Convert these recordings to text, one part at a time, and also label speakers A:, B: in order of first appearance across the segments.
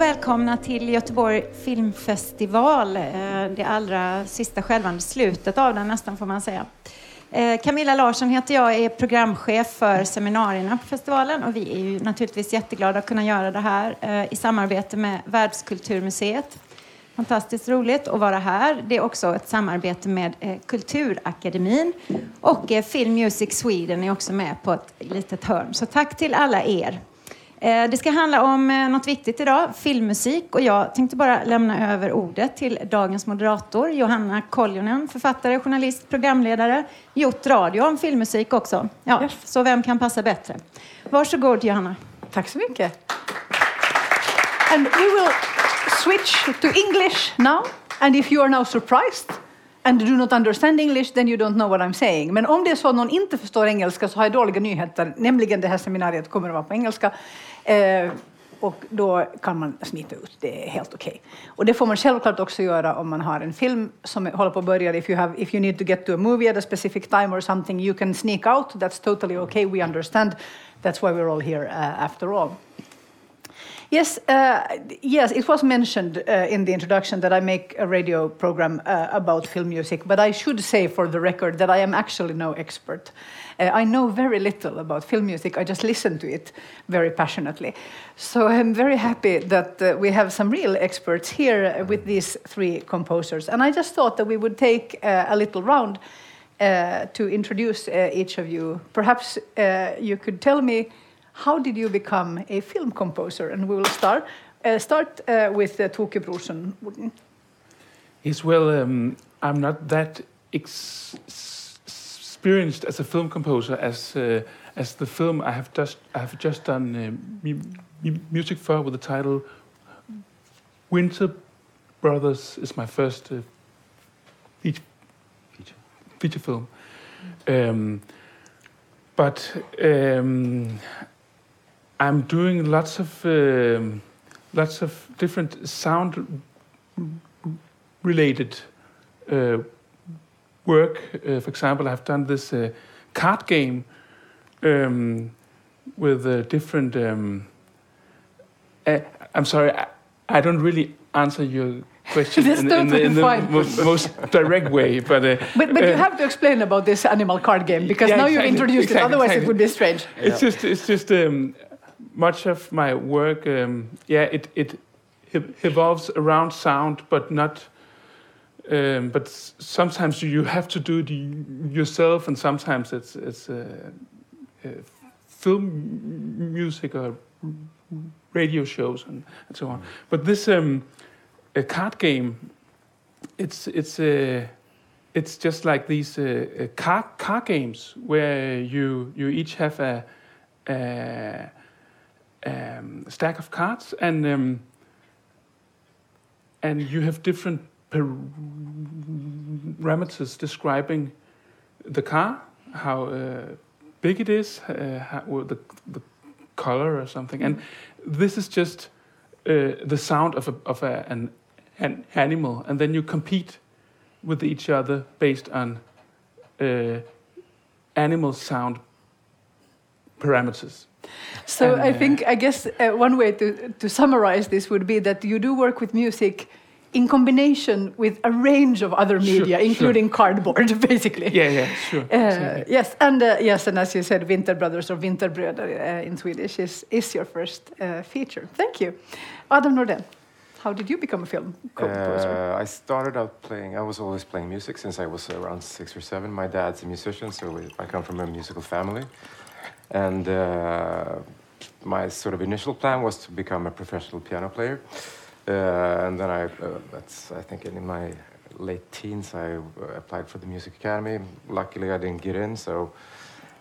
A: och välkomna till Göteborg filmfestival. Eh, det allra sista skälvande slutet av den nästan får man säga. Eh, Camilla Larsson heter jag, är programchef för seminarierna på festivalen och vi är ju naturligtvis jätteglada att kunna göra det här eh, i samarbete med Världskulturmuseet. Fantastiskt roligt att vara här. Det är också ett samarbete med Kulturakademin och Film Music Sweden är också med på ett litet hörn. Så tack till alla er. Eh, det ska handla om eh, något viktigt idag, filmmusik. Och jag tänkte bara lämna över ordet till dagens moderator, Johanna Koljonen, författare, journalist, programledare, gjort radio om filmmusik också. Ja, yes. Så vem kan passa bättre? Varsågod, Johanna.
B: Tack så mycket. And we will switch to English now. And if you are now surprised and do not understand English, then you don't know what I'm saying. Men om det är så att någon inte förstår engelska så har jag dåliga nyheter, nämligen det här seminariet kommer att vara på engelska. Eh, och då kan man smita ut, det är helt okej. Okay. Och det får man självklart också göra om man har en film som håller på att börja. If you, have, if you need to get to a movie at a specific time or something you can sneak out, that's totally okay, we understand. That's why we're all here uh, after all. Yes, uh, yes, it was mentioned uh, in the introduction that I make a radio program uh, about film music, but I should say for the record that I am actually no expert. Uh, I know very little about film music, I just listen to it very passionately. So I'm very happy that uh, we have some real experts here with these three composers. And I just thought that we would take uh, a little round to introduce each of you. Perhaps you could tell me how did you become a film composer? And we will start uh, start uh, with uh, Toke Brorson.
C: Yes, well, um, I'm not that ex experienced as a film composer as uh, as the film I have just I have just done uh, music for with the title Winter Brothers is my first uh, feature, feature film. Um, but um, I'm doing lots of uh, lots of different sound related uh, work. Uh, for example, I've done this uh, card game um, with uh, different. Um, uh, I'm sorry, I, I, don't really answer your question
B: in, in, the, in the
C: most, most, direct way. But, uh,
B: but, but you have to explain about this animal card game because yeah, now exactly, you've introduced exactly, it. Otherwise, exactly. it would be strange.
C: It's yeah. just it's just um, much of my work, um, yeah, it, it evolves around sound, but not. Um, but sometimes you have to do it yourself, and sometimes it's it's uh, uh, film music or radio shows and, and so on. But this um, a card game, it's it's uh, it's just like these uh, car car games where you you each have a, a um, stack of cards, and um, and you have different parameters describing the car, how uh, big it is, uh, how, the the color or something, and this is just uh, the sound of a, of a, an an animal, and then you compete with each other based on uh, animal sound parameters.
B: So and, I think, I guess, uh, one way to, to summarize this would be that you do work with music in combination with a range of other media, sure, including sure. cardboard, basically.
C: Yeah, yeah, sure. Uh,
B: yes, and uh, yes, and as you said, Winter Brothers or Vinterbröder uh, in Swedish is, is your first uh, feature. Thank you. Adam Nordén. how did you become a film composer?
D: Uh, I started out playing, I was always playing music since I was around six or seven. My dad's a musician, so we, I come from a musical family. And uh, my sort of initial plan was to become a professional piano player. Uh, and then I, uh, that's, I think in my late teens, I applied for the Music Academy. Luckily, I didn't get in, so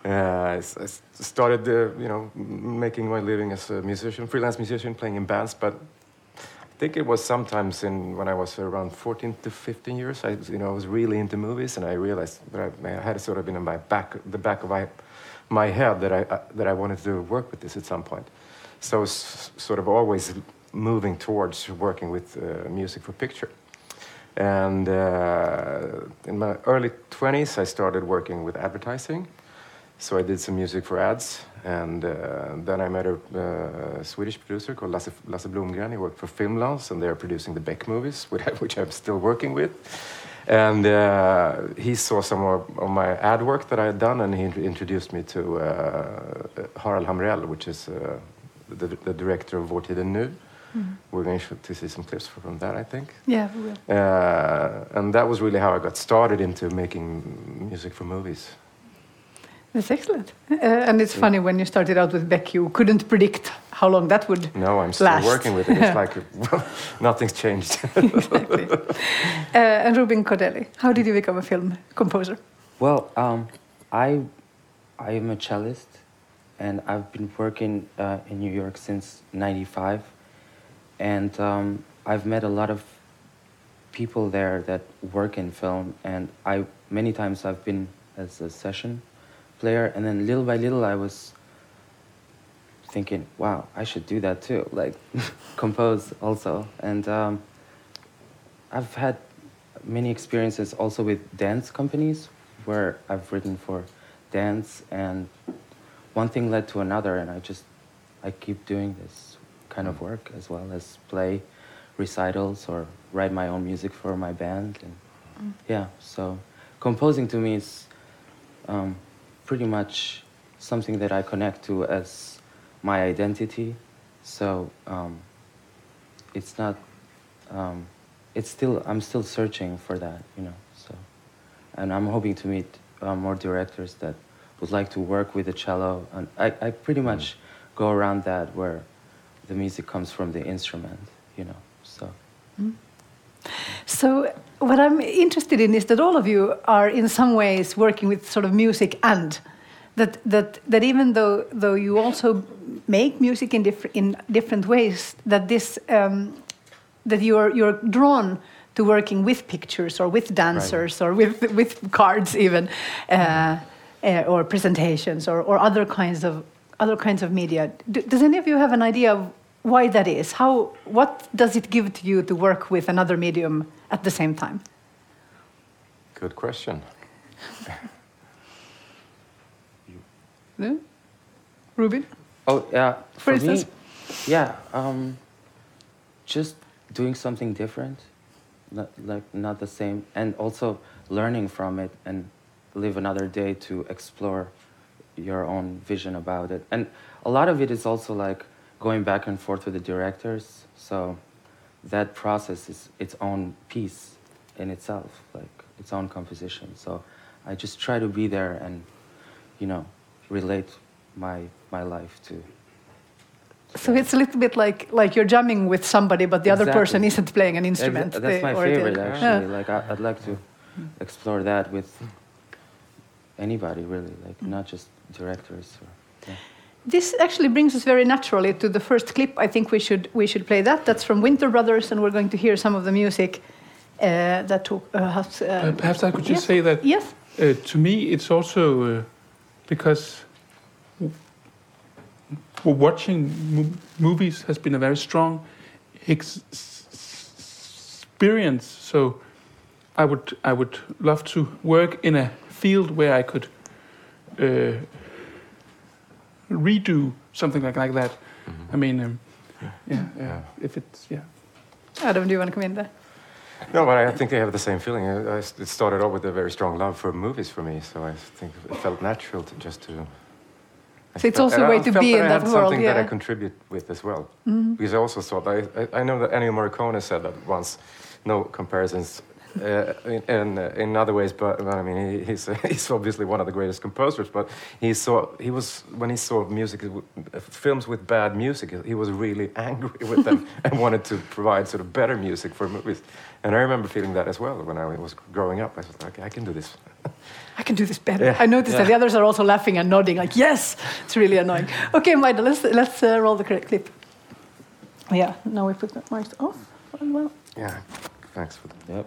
D: uh, I, I, started, uh, you know, making my living as a musician, freelance musician, playing in bands. But I think it was sometimes in when I was around 14 to 15 years. I, you know, I was really into movies, and I realized that I, I had sort of been in my back, the back of my my head that I, uh, that I wanted to work with this at some point. So I was sort of always moving towards working with uh, music for picture. And uh, in my early 20s, I started working with advertising. So I did some music for ads, and uh, then I met a uh, Swedish producer called Lasse, Lasse Blomgren. He worked for Filmlance, and they're producing the Beck movies, which I'm still working with. And uh, he saw some of, of my ad work that I had done, and he introduced me to uh, Harald Hamrell, which is uh, the, the director of Vår tid är nu. We're going to see some clips from that, I think.
B: Yeah, we will.
D: Uh, and that was really how I got started into making music for movies.
B: That's excellent. Uh, and it's funny when you started out with Beck, you couldn't predict how long that would.
D: No, I'm still
B: Last.
D: working with it. It's like nothing's changed.
B: exactly. Uh, and Rubin Kodheli, how did you become a film composer?
E: Well, um, I, I am a cellist, and I've been working uh, in New York since '95, and um, I've met a lot of people there that work in film, and I many times I've been as a session player, and then little by little I was thinking, wow, I should do that too, like compose also, and um, I've had many experiences also with dance companies where I've written for dance and one thing led to another and I just I keep doing this kind of work as well as play recitals or write my own music for my band and yeah so composing to me is um, pretty much something that I connect to as my identity so um, it's not um, it's still I'm still searching for that, you know. So, and I'm hoping to meet uh, more directors that would like to work with the cello, and I, I pretty much go around that where the music comes from the instrument, you know. So,
B: So, what I'm interested in is that all of you are in some ways working with sort of music and that, that, that even though, though you also make music in, diff- in different ways, that this um, that you're you're drawn to working with pictures or with dancers or with with cards even uh, uh, or presentations or, or other kinds of other kinds of media. D- does any of you have an idea of why that is? How what does it give to you to work with another medium at the same time?
D: Good question.
B: no? Rubin
E: oh yeah,
B: For
E: for, me,
B: instance?
E: yeah, um, just doing something different, not, like not the same, and also learning from it and live another day to explore your own vision about it. And a lot of it is also like going back and forth with the directors. So that process is its own piece in itself, like its own composition. So I just try to be there and, you know, relate my my life to.
B: so it's a little bit like like you're jamming with somebody but the other person isn't playing an instrument
E: Exa- that's
B: they-
E: my
B: or it-
E: favorite,
B: Yeah.
E: actually. Like I, I'd like to explore that with anybody, really, like not just directors. Or, yeah.
B: This actually brings us very naturally to the first clip. I think we should we should play that. That's from Winter Brothers, and we're going to hear some of the music uh, that took. uh, has. Uh,
C: Uh, perhaps I could just
B: yes.
C: say that
B: yes.
C: uh, to me it's also uh, because w- w- watching mo- movies has been a very strong ex- experience. So I would I would love to work in a field where I could uh, redo something like like that. I mean, um, yeah, yeah, if it's yeah.
B: Adam, do you want to come in there?
D: No, but I think I have the same feeling. I, I, it started off with a very strong love for movies for me, so I think it felt natural to just to. I
B: So it's
D: felt-
B: also a way to be
D: that
B: in that world,
D: something that I. Contribute with as well. Mm-hmm. Because I also thought I, I, I know that Ennio Morricone said that once. No comparisons. Uh, in, in, uh, in other ways, but but, I mean, he, he's he's obviously one of the greatest composers. But he saw he was when he saw music, uh, films with bad music, he was really angry with them and wanted to provide sort of better music for movies. And I remember feeling that as well when I was growing up. I was like, I can do this.
B: I can do this better.
D: Yeah.
B: I noticed that the others are also laughing and nodding, like yes. It's really annoying. Okay, Maida, let's let's uh, roll the cl- clip. Yeah. Now we put the mics off. Well,
D: Yeah, thanks for that.
E: Yep.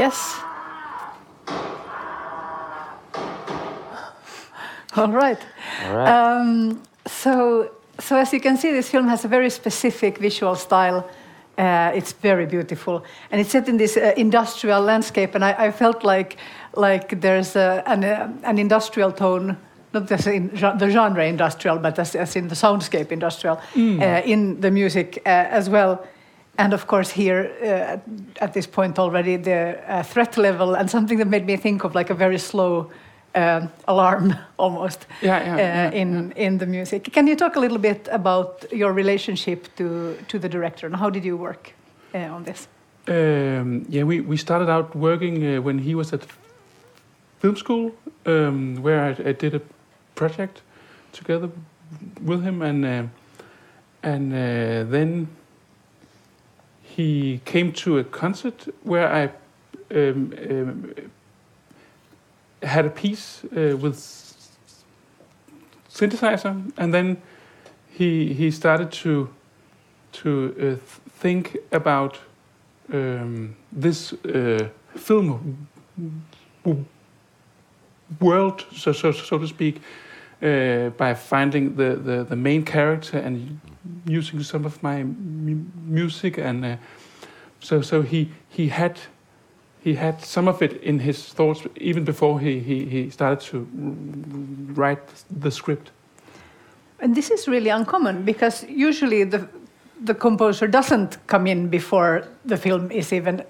B: Yes. All right.
E: All right.
B: Um, so, so as you can see, this film has a very specific visual style. Uh, it's very beautiful, and it's set in this uh, industrial landscape. And I, I felt like, like there's a, an, uh, an industrial tone, not as in the genre industrial, but as, as in the soundscape industrial, uh, in the music uh, as well. And of course, here uh, at this point already, the uh, threat level and something that made me think of like a very slow um alarm almost
C: Yeah, yeah,
B: uh,
C: yeah,
B: in in the music. Can you talk a little bit about your relationship to to the director and how did you work uh, on this?
C: Um, yeah, we, we started out working uh, when he was at film school, um, where I, I did a project together with him, and uh, and uh, then he came to a concert where I um, um, had a piece uh, with synthesizer, and then he he started to to uh, th- think about um, this uh, film world, so so so to speak, uh, by finding the, the, the main character and using some of my mu- music, and uh, so so he he had he had some of it in his thoughts even before he he, he started to write the script.
B: And this is really uncommon because usually the the composer doesn't come in before the film is even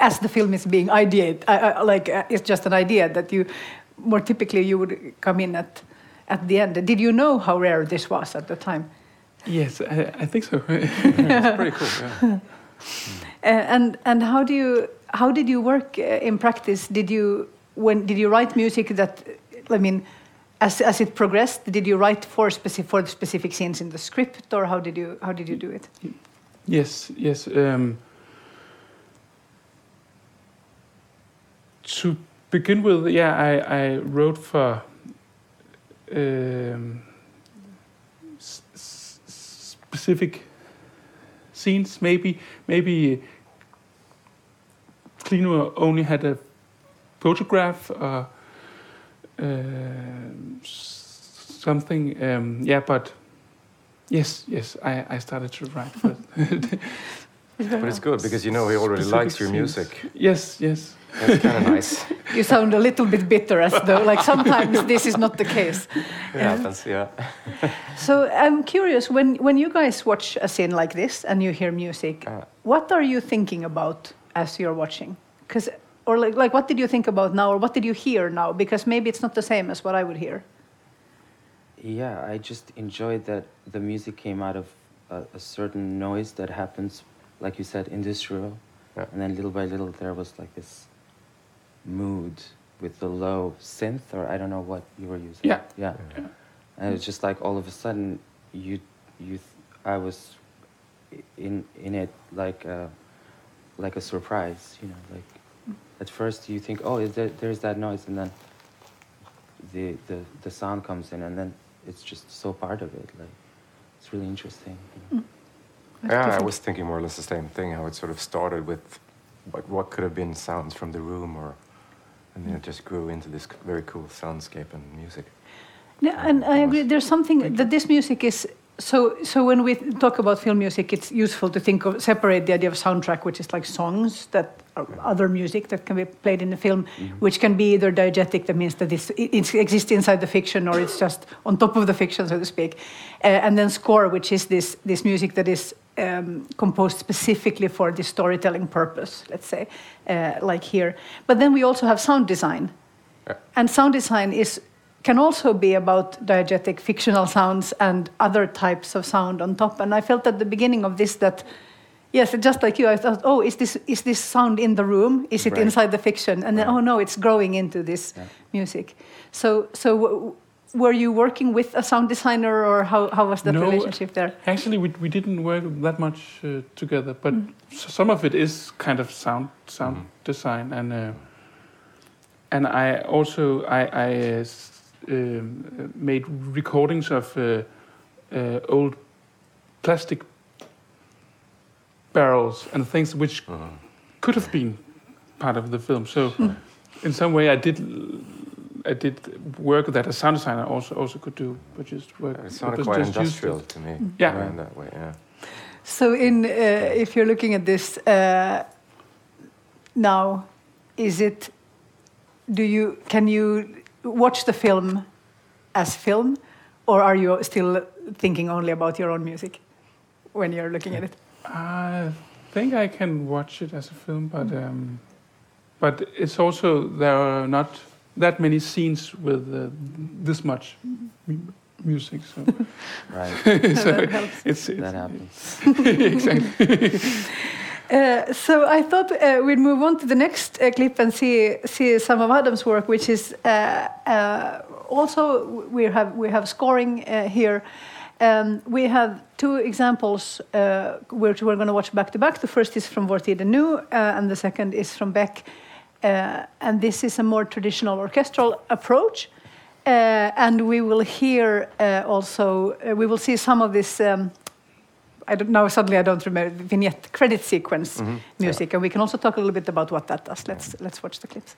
B: as the film is being ideated. Uh, uh, like uh, it's just an idea that you more typically you would come in at at the end. Did you know how rare this was at the time?
C: Yes, I, I think so.
D: It's pretty cool. Yeah.
B: Uh, and and how do you how did you work uh, in practice? Did you when did you write music that I mean, as as it progressed, did you write for specific for the specific scenes in the script, or how did you how did you do it?
C: Yes, yes. Um, to begin with, yeah, I, I wrote for um, s- s- specific scenes. Maybe, maybe Hlynur only had a photograph or uh, something. Um, yeah, but yes, yes, I, I started to write for
D: But it's good because you know he already likes your
C: scenes.
D: music.
C: Yes, yes.
D: That's kind of nice.
B: You sound a little bit bitter, as though like sometimes this is not the case.
D: It happens, yeah.
B: So I'm curious when when you guys watch a scene like this and you hear music,
D: Uh.
B: what are you thinking about as you're watching? Because or like like what did you think about now, or what did you hear now? Because maybe it's not the same as what I would hear.
E: Yeah, I just enjoyed that the music came out of a, a certain noise that happens, like you said, industrial.
D: Yeah.
E: And then little by little, there was like this mood with the low synth, or I don't know what you were using.
C: Yeah.
E: Yeah. And it was just like all of a sudden, you, you, I was in in it like a, like a surprise, you know, like at first you think, oh, is there, there's that noise, and then the, the the sound comes in, and then it's just so part of it. Like it's really interesting. Hmm. you know.
D: Yeah, I was thinking more or less the same thing. How it sort of started with what, what could have been sounds from the room, or and then it just grew into this very cool soundscape and music.
B: Yeah, and I agree. There's something that this music is so. So when we talk about film music, it's useful to think of separate the idea of soundtrack, which is like songs that are other music that can be played in the film, which can be either diegetic, that means that it's, it, it exists inside the fiction, or it's just on top of the fiction, so to speak, uh, and then score, which is this this music that is um, composed specifically for the storytelling purpose, let's say, uh, like here. But then we also have sound design.
D: Yeah.
B: And sound design is can also be about diegetic fictional sounds and other types of sound on top. And I felt at the beginning of this that, yes, just like you, I thought, oh, is this is this sound in the room? Is it
E: Right.
B: inside the fiction? And then,
E: Right.
B: oh no, it's growing into this
E: Yeah.
B: music. So, so w- were you working with a sound designer, or how, how was that
C: No,
B: relationship there?
C: Actually, we, we didn't work that much uh, together, but s- some of it is kind of sound sound design, and uh, and I also I, I uh, um, made recordings of uh, uh, old plastic barrels and things which
D: Uh-huh.
C: could have been part of the film. So, in some way, I did I did work that a sound designer also also could do, but just work.
D: It sounded quite
C: just used to
D: industrial to me.
C: Yeah.
D: In that way, yeah.
B: So, in uh, if you're looking at this uh, now, is it? Do you can you watch the film as film, or are you still thinking only about your own music when you're looking at it?
C: I think I can watch it as a film, but um, but it's also there are not that many scenes with uh, this much m- music, so,
E: Right.
C: so
B: that helps.
C: it's, it's
E: that happens.
C: exactly.
B: Uh, so I thought uh, we'd move on to the next uh, clip and see see some of Adam's work, which is uh, uh, also we have we have scoring uh, here. Um, we have two examples uh, which we're going to watch back to back. The first is from Vår tid är nu, uh, and the second is from Beck. Uh, and this is a more traditional orchestral approach. Uh, and we will hear uh, also, uh, we will see some of this. Um, I don't know. Suddenly, I don't remember vignette credit sequence
D: Mhm,
B: music, and we can also talk a little bit about what that does. Let's let's watch the clips.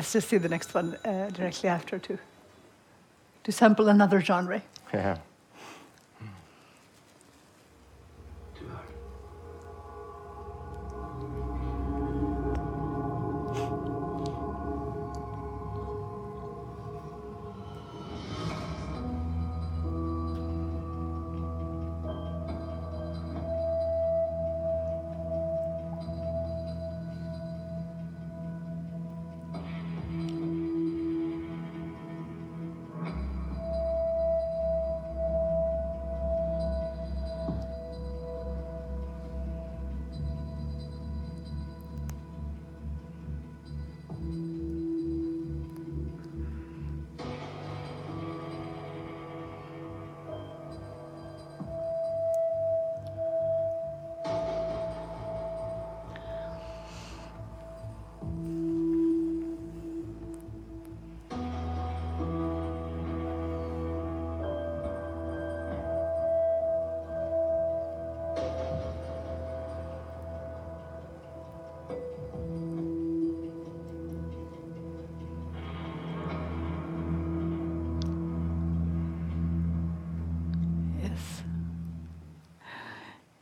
B: Let's just see the next one uh, directly after to to sample another genre.
D: Yeah.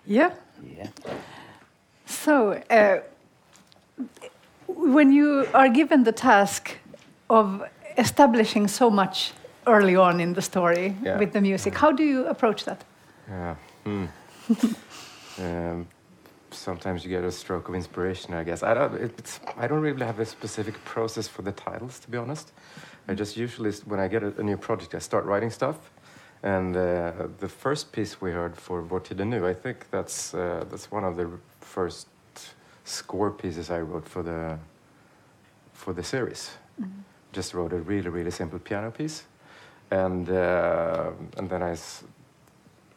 B: Yeah.
E: Yeah.
B: So, uh, when you are given the task of establishing so much early on in the story
D: Yeah.
B: with the music, how do you approach that?
D: Yeah. Hmm. um, sometimes you get a stroke of inspiration, I guess. I don't. It, it's. I don't really have a specific process for the titles, to be honest. I just usually, when I get a, a new project, I start writing stuff. And uh, the first piece we heard for Vår tid är nu, I think that's uh, that's one of the first score pieces I wrote for the for the series. Just wrote a really really simple piano piece, and uh, and then I,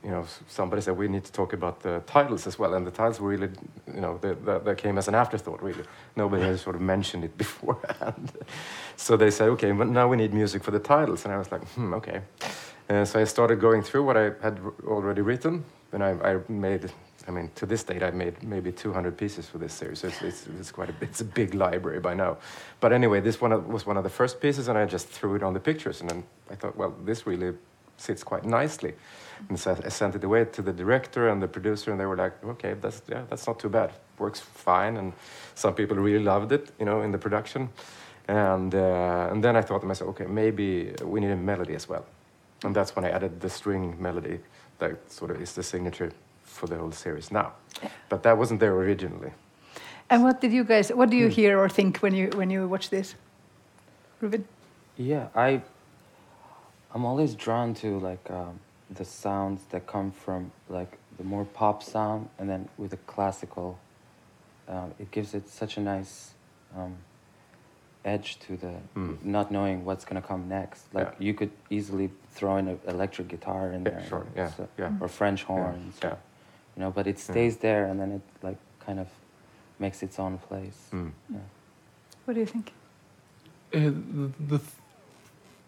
D: you know, somebody said we need to talk about the titles as well, and the titles were really, you know, they came as an afterthought. Really, nobody had sort of mentioned it beforehand. so they said, okay, but now we need music for the titles, and I was like, hmm, okay. Uh, so I started going through what I had already written, and I, I made. I mean, to this date, I've made maybe 200 pieces for this series. So it's, it's, it's quite a it's a big library by now. But anyway, this one was one of the first pieces, and I just threw it on the pictures, and then I thought, well, this really sits quite nicely. And so I sent it away to the director and the producer, and they were like, "Okay, that's yeah, that's not too bad. Works fine." And some people really loved it, you know, in the production. And uh, and then I thought to myself, "Okay, maybe we need a melody as well." And that's when I added the string melody that sort of is the signature for the whole series now. But that wasn't there originally.
B: And what did you guys? What do you
E: Hmm.
B: hear or think when you when you watch this? Rubin?
E: Yeah, I I'm always drawn to like um, the sounds that come from like the more pop sound, and then with the classical, uh, it gives it such a nice um, edge to the
D: Mm.
E: not knowing what's gonna come next. Like
D: Yeah.
E: you could easily throw in an electric guitar in
D: Yeah,
E: there,
D: sure, yeah,
E: so-
D: yeah.
E: or French
D: Yeah,
E: horns,
D: yeah.
E: you know. But it stays there, and then it like kind of makes its own place.
D: Mm.
E: Yeah.
B: What do you think?
C: Uh, the, the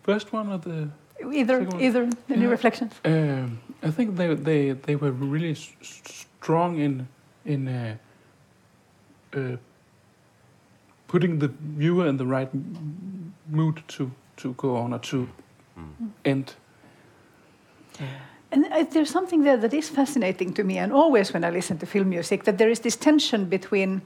C: first one or the
B: Either either any
C: Yeah.
B: reflections?
C: Um, I think they they they were really s- s- strong in in uh, uh, putting the viewer in the right mood to to go on or to mm. end.
B: And uh, there's something there that is fascinating to me, and always when I listen to film music, that there is this tension between,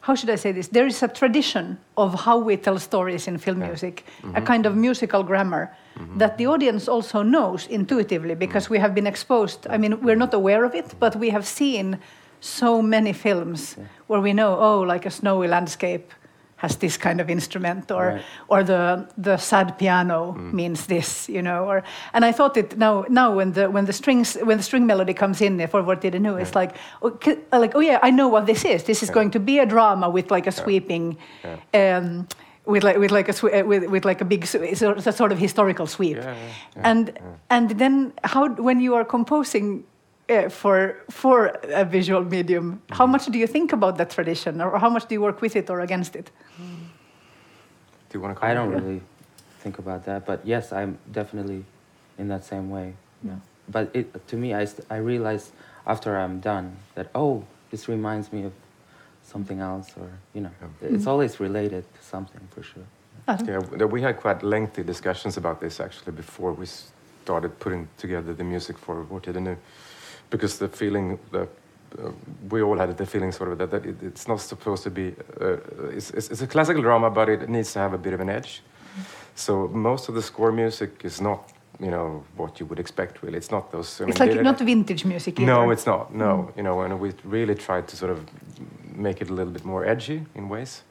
B: how should I say this? There is a tradition of how we tell stories in film
D: Yeah.
B: music, a mm-hmm. kind of mm-hmm. musical grammar mm-hmm. that the audience also knows intuitively because mm. we have been exposed. I mean, we're not aware of it, mm. but we have seen so many films where we know, oh, like a snowy landscape has this kind of instrument, or
E: Right.
B: or the the sad piano means this, you know. Or and I thought it now now when the when the strings when the string melody comes in for Vår tid är nu, it's like okay, like oh yeah, I know what this is. This is going to be a drama with like a sweeping. Um, with like with like a with with like a big it's a, sort of historical sweep,
D: Yeah, yeah, yeah,
B: and and then how when you are composing uh, for for a visual medium, how mm-hmm. much do you think about that tradition, or how much do you work with it or against it?
D: Do you want to?
E: I don't really think about that, but yes, I'm definitely in that same way. Yeah. But it to me, I, I realize after I'm done that oh, this reminds me of something else, or you know, it's always related to something for sure.
D: Uh-huh. Yeah, we had quite lengthy discussions about this actually before we started putting together the music for Vår tid är nu? Because the feeling that uh, we all had the feeling sort of that, that it, it's not supposed to be, uh, it's, it's, it's a classical drama, but it needs to have a bit of an edge. So most of the score music is not, you know, what you would expect really. It's not those. I
B: It's
D: mean,
B: like
D: they-
B: not vintage music either.
D: no, it's not. No, you know, and we really tried to sort of make it a little bit more edgy in ways.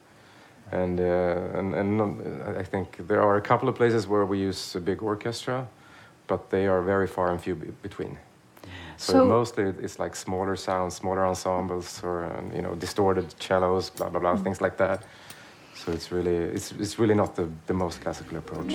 D: And uh, and and I think there are a couple of places where we use a big orchestra, but they are very far and few between. So,
B: So-
D: mostly it's like smaller sounds, smaller ensembles, or um, you know, distorted cellos, blah blah blah, things like that. So it's really it's it's really not the, the most classical approach.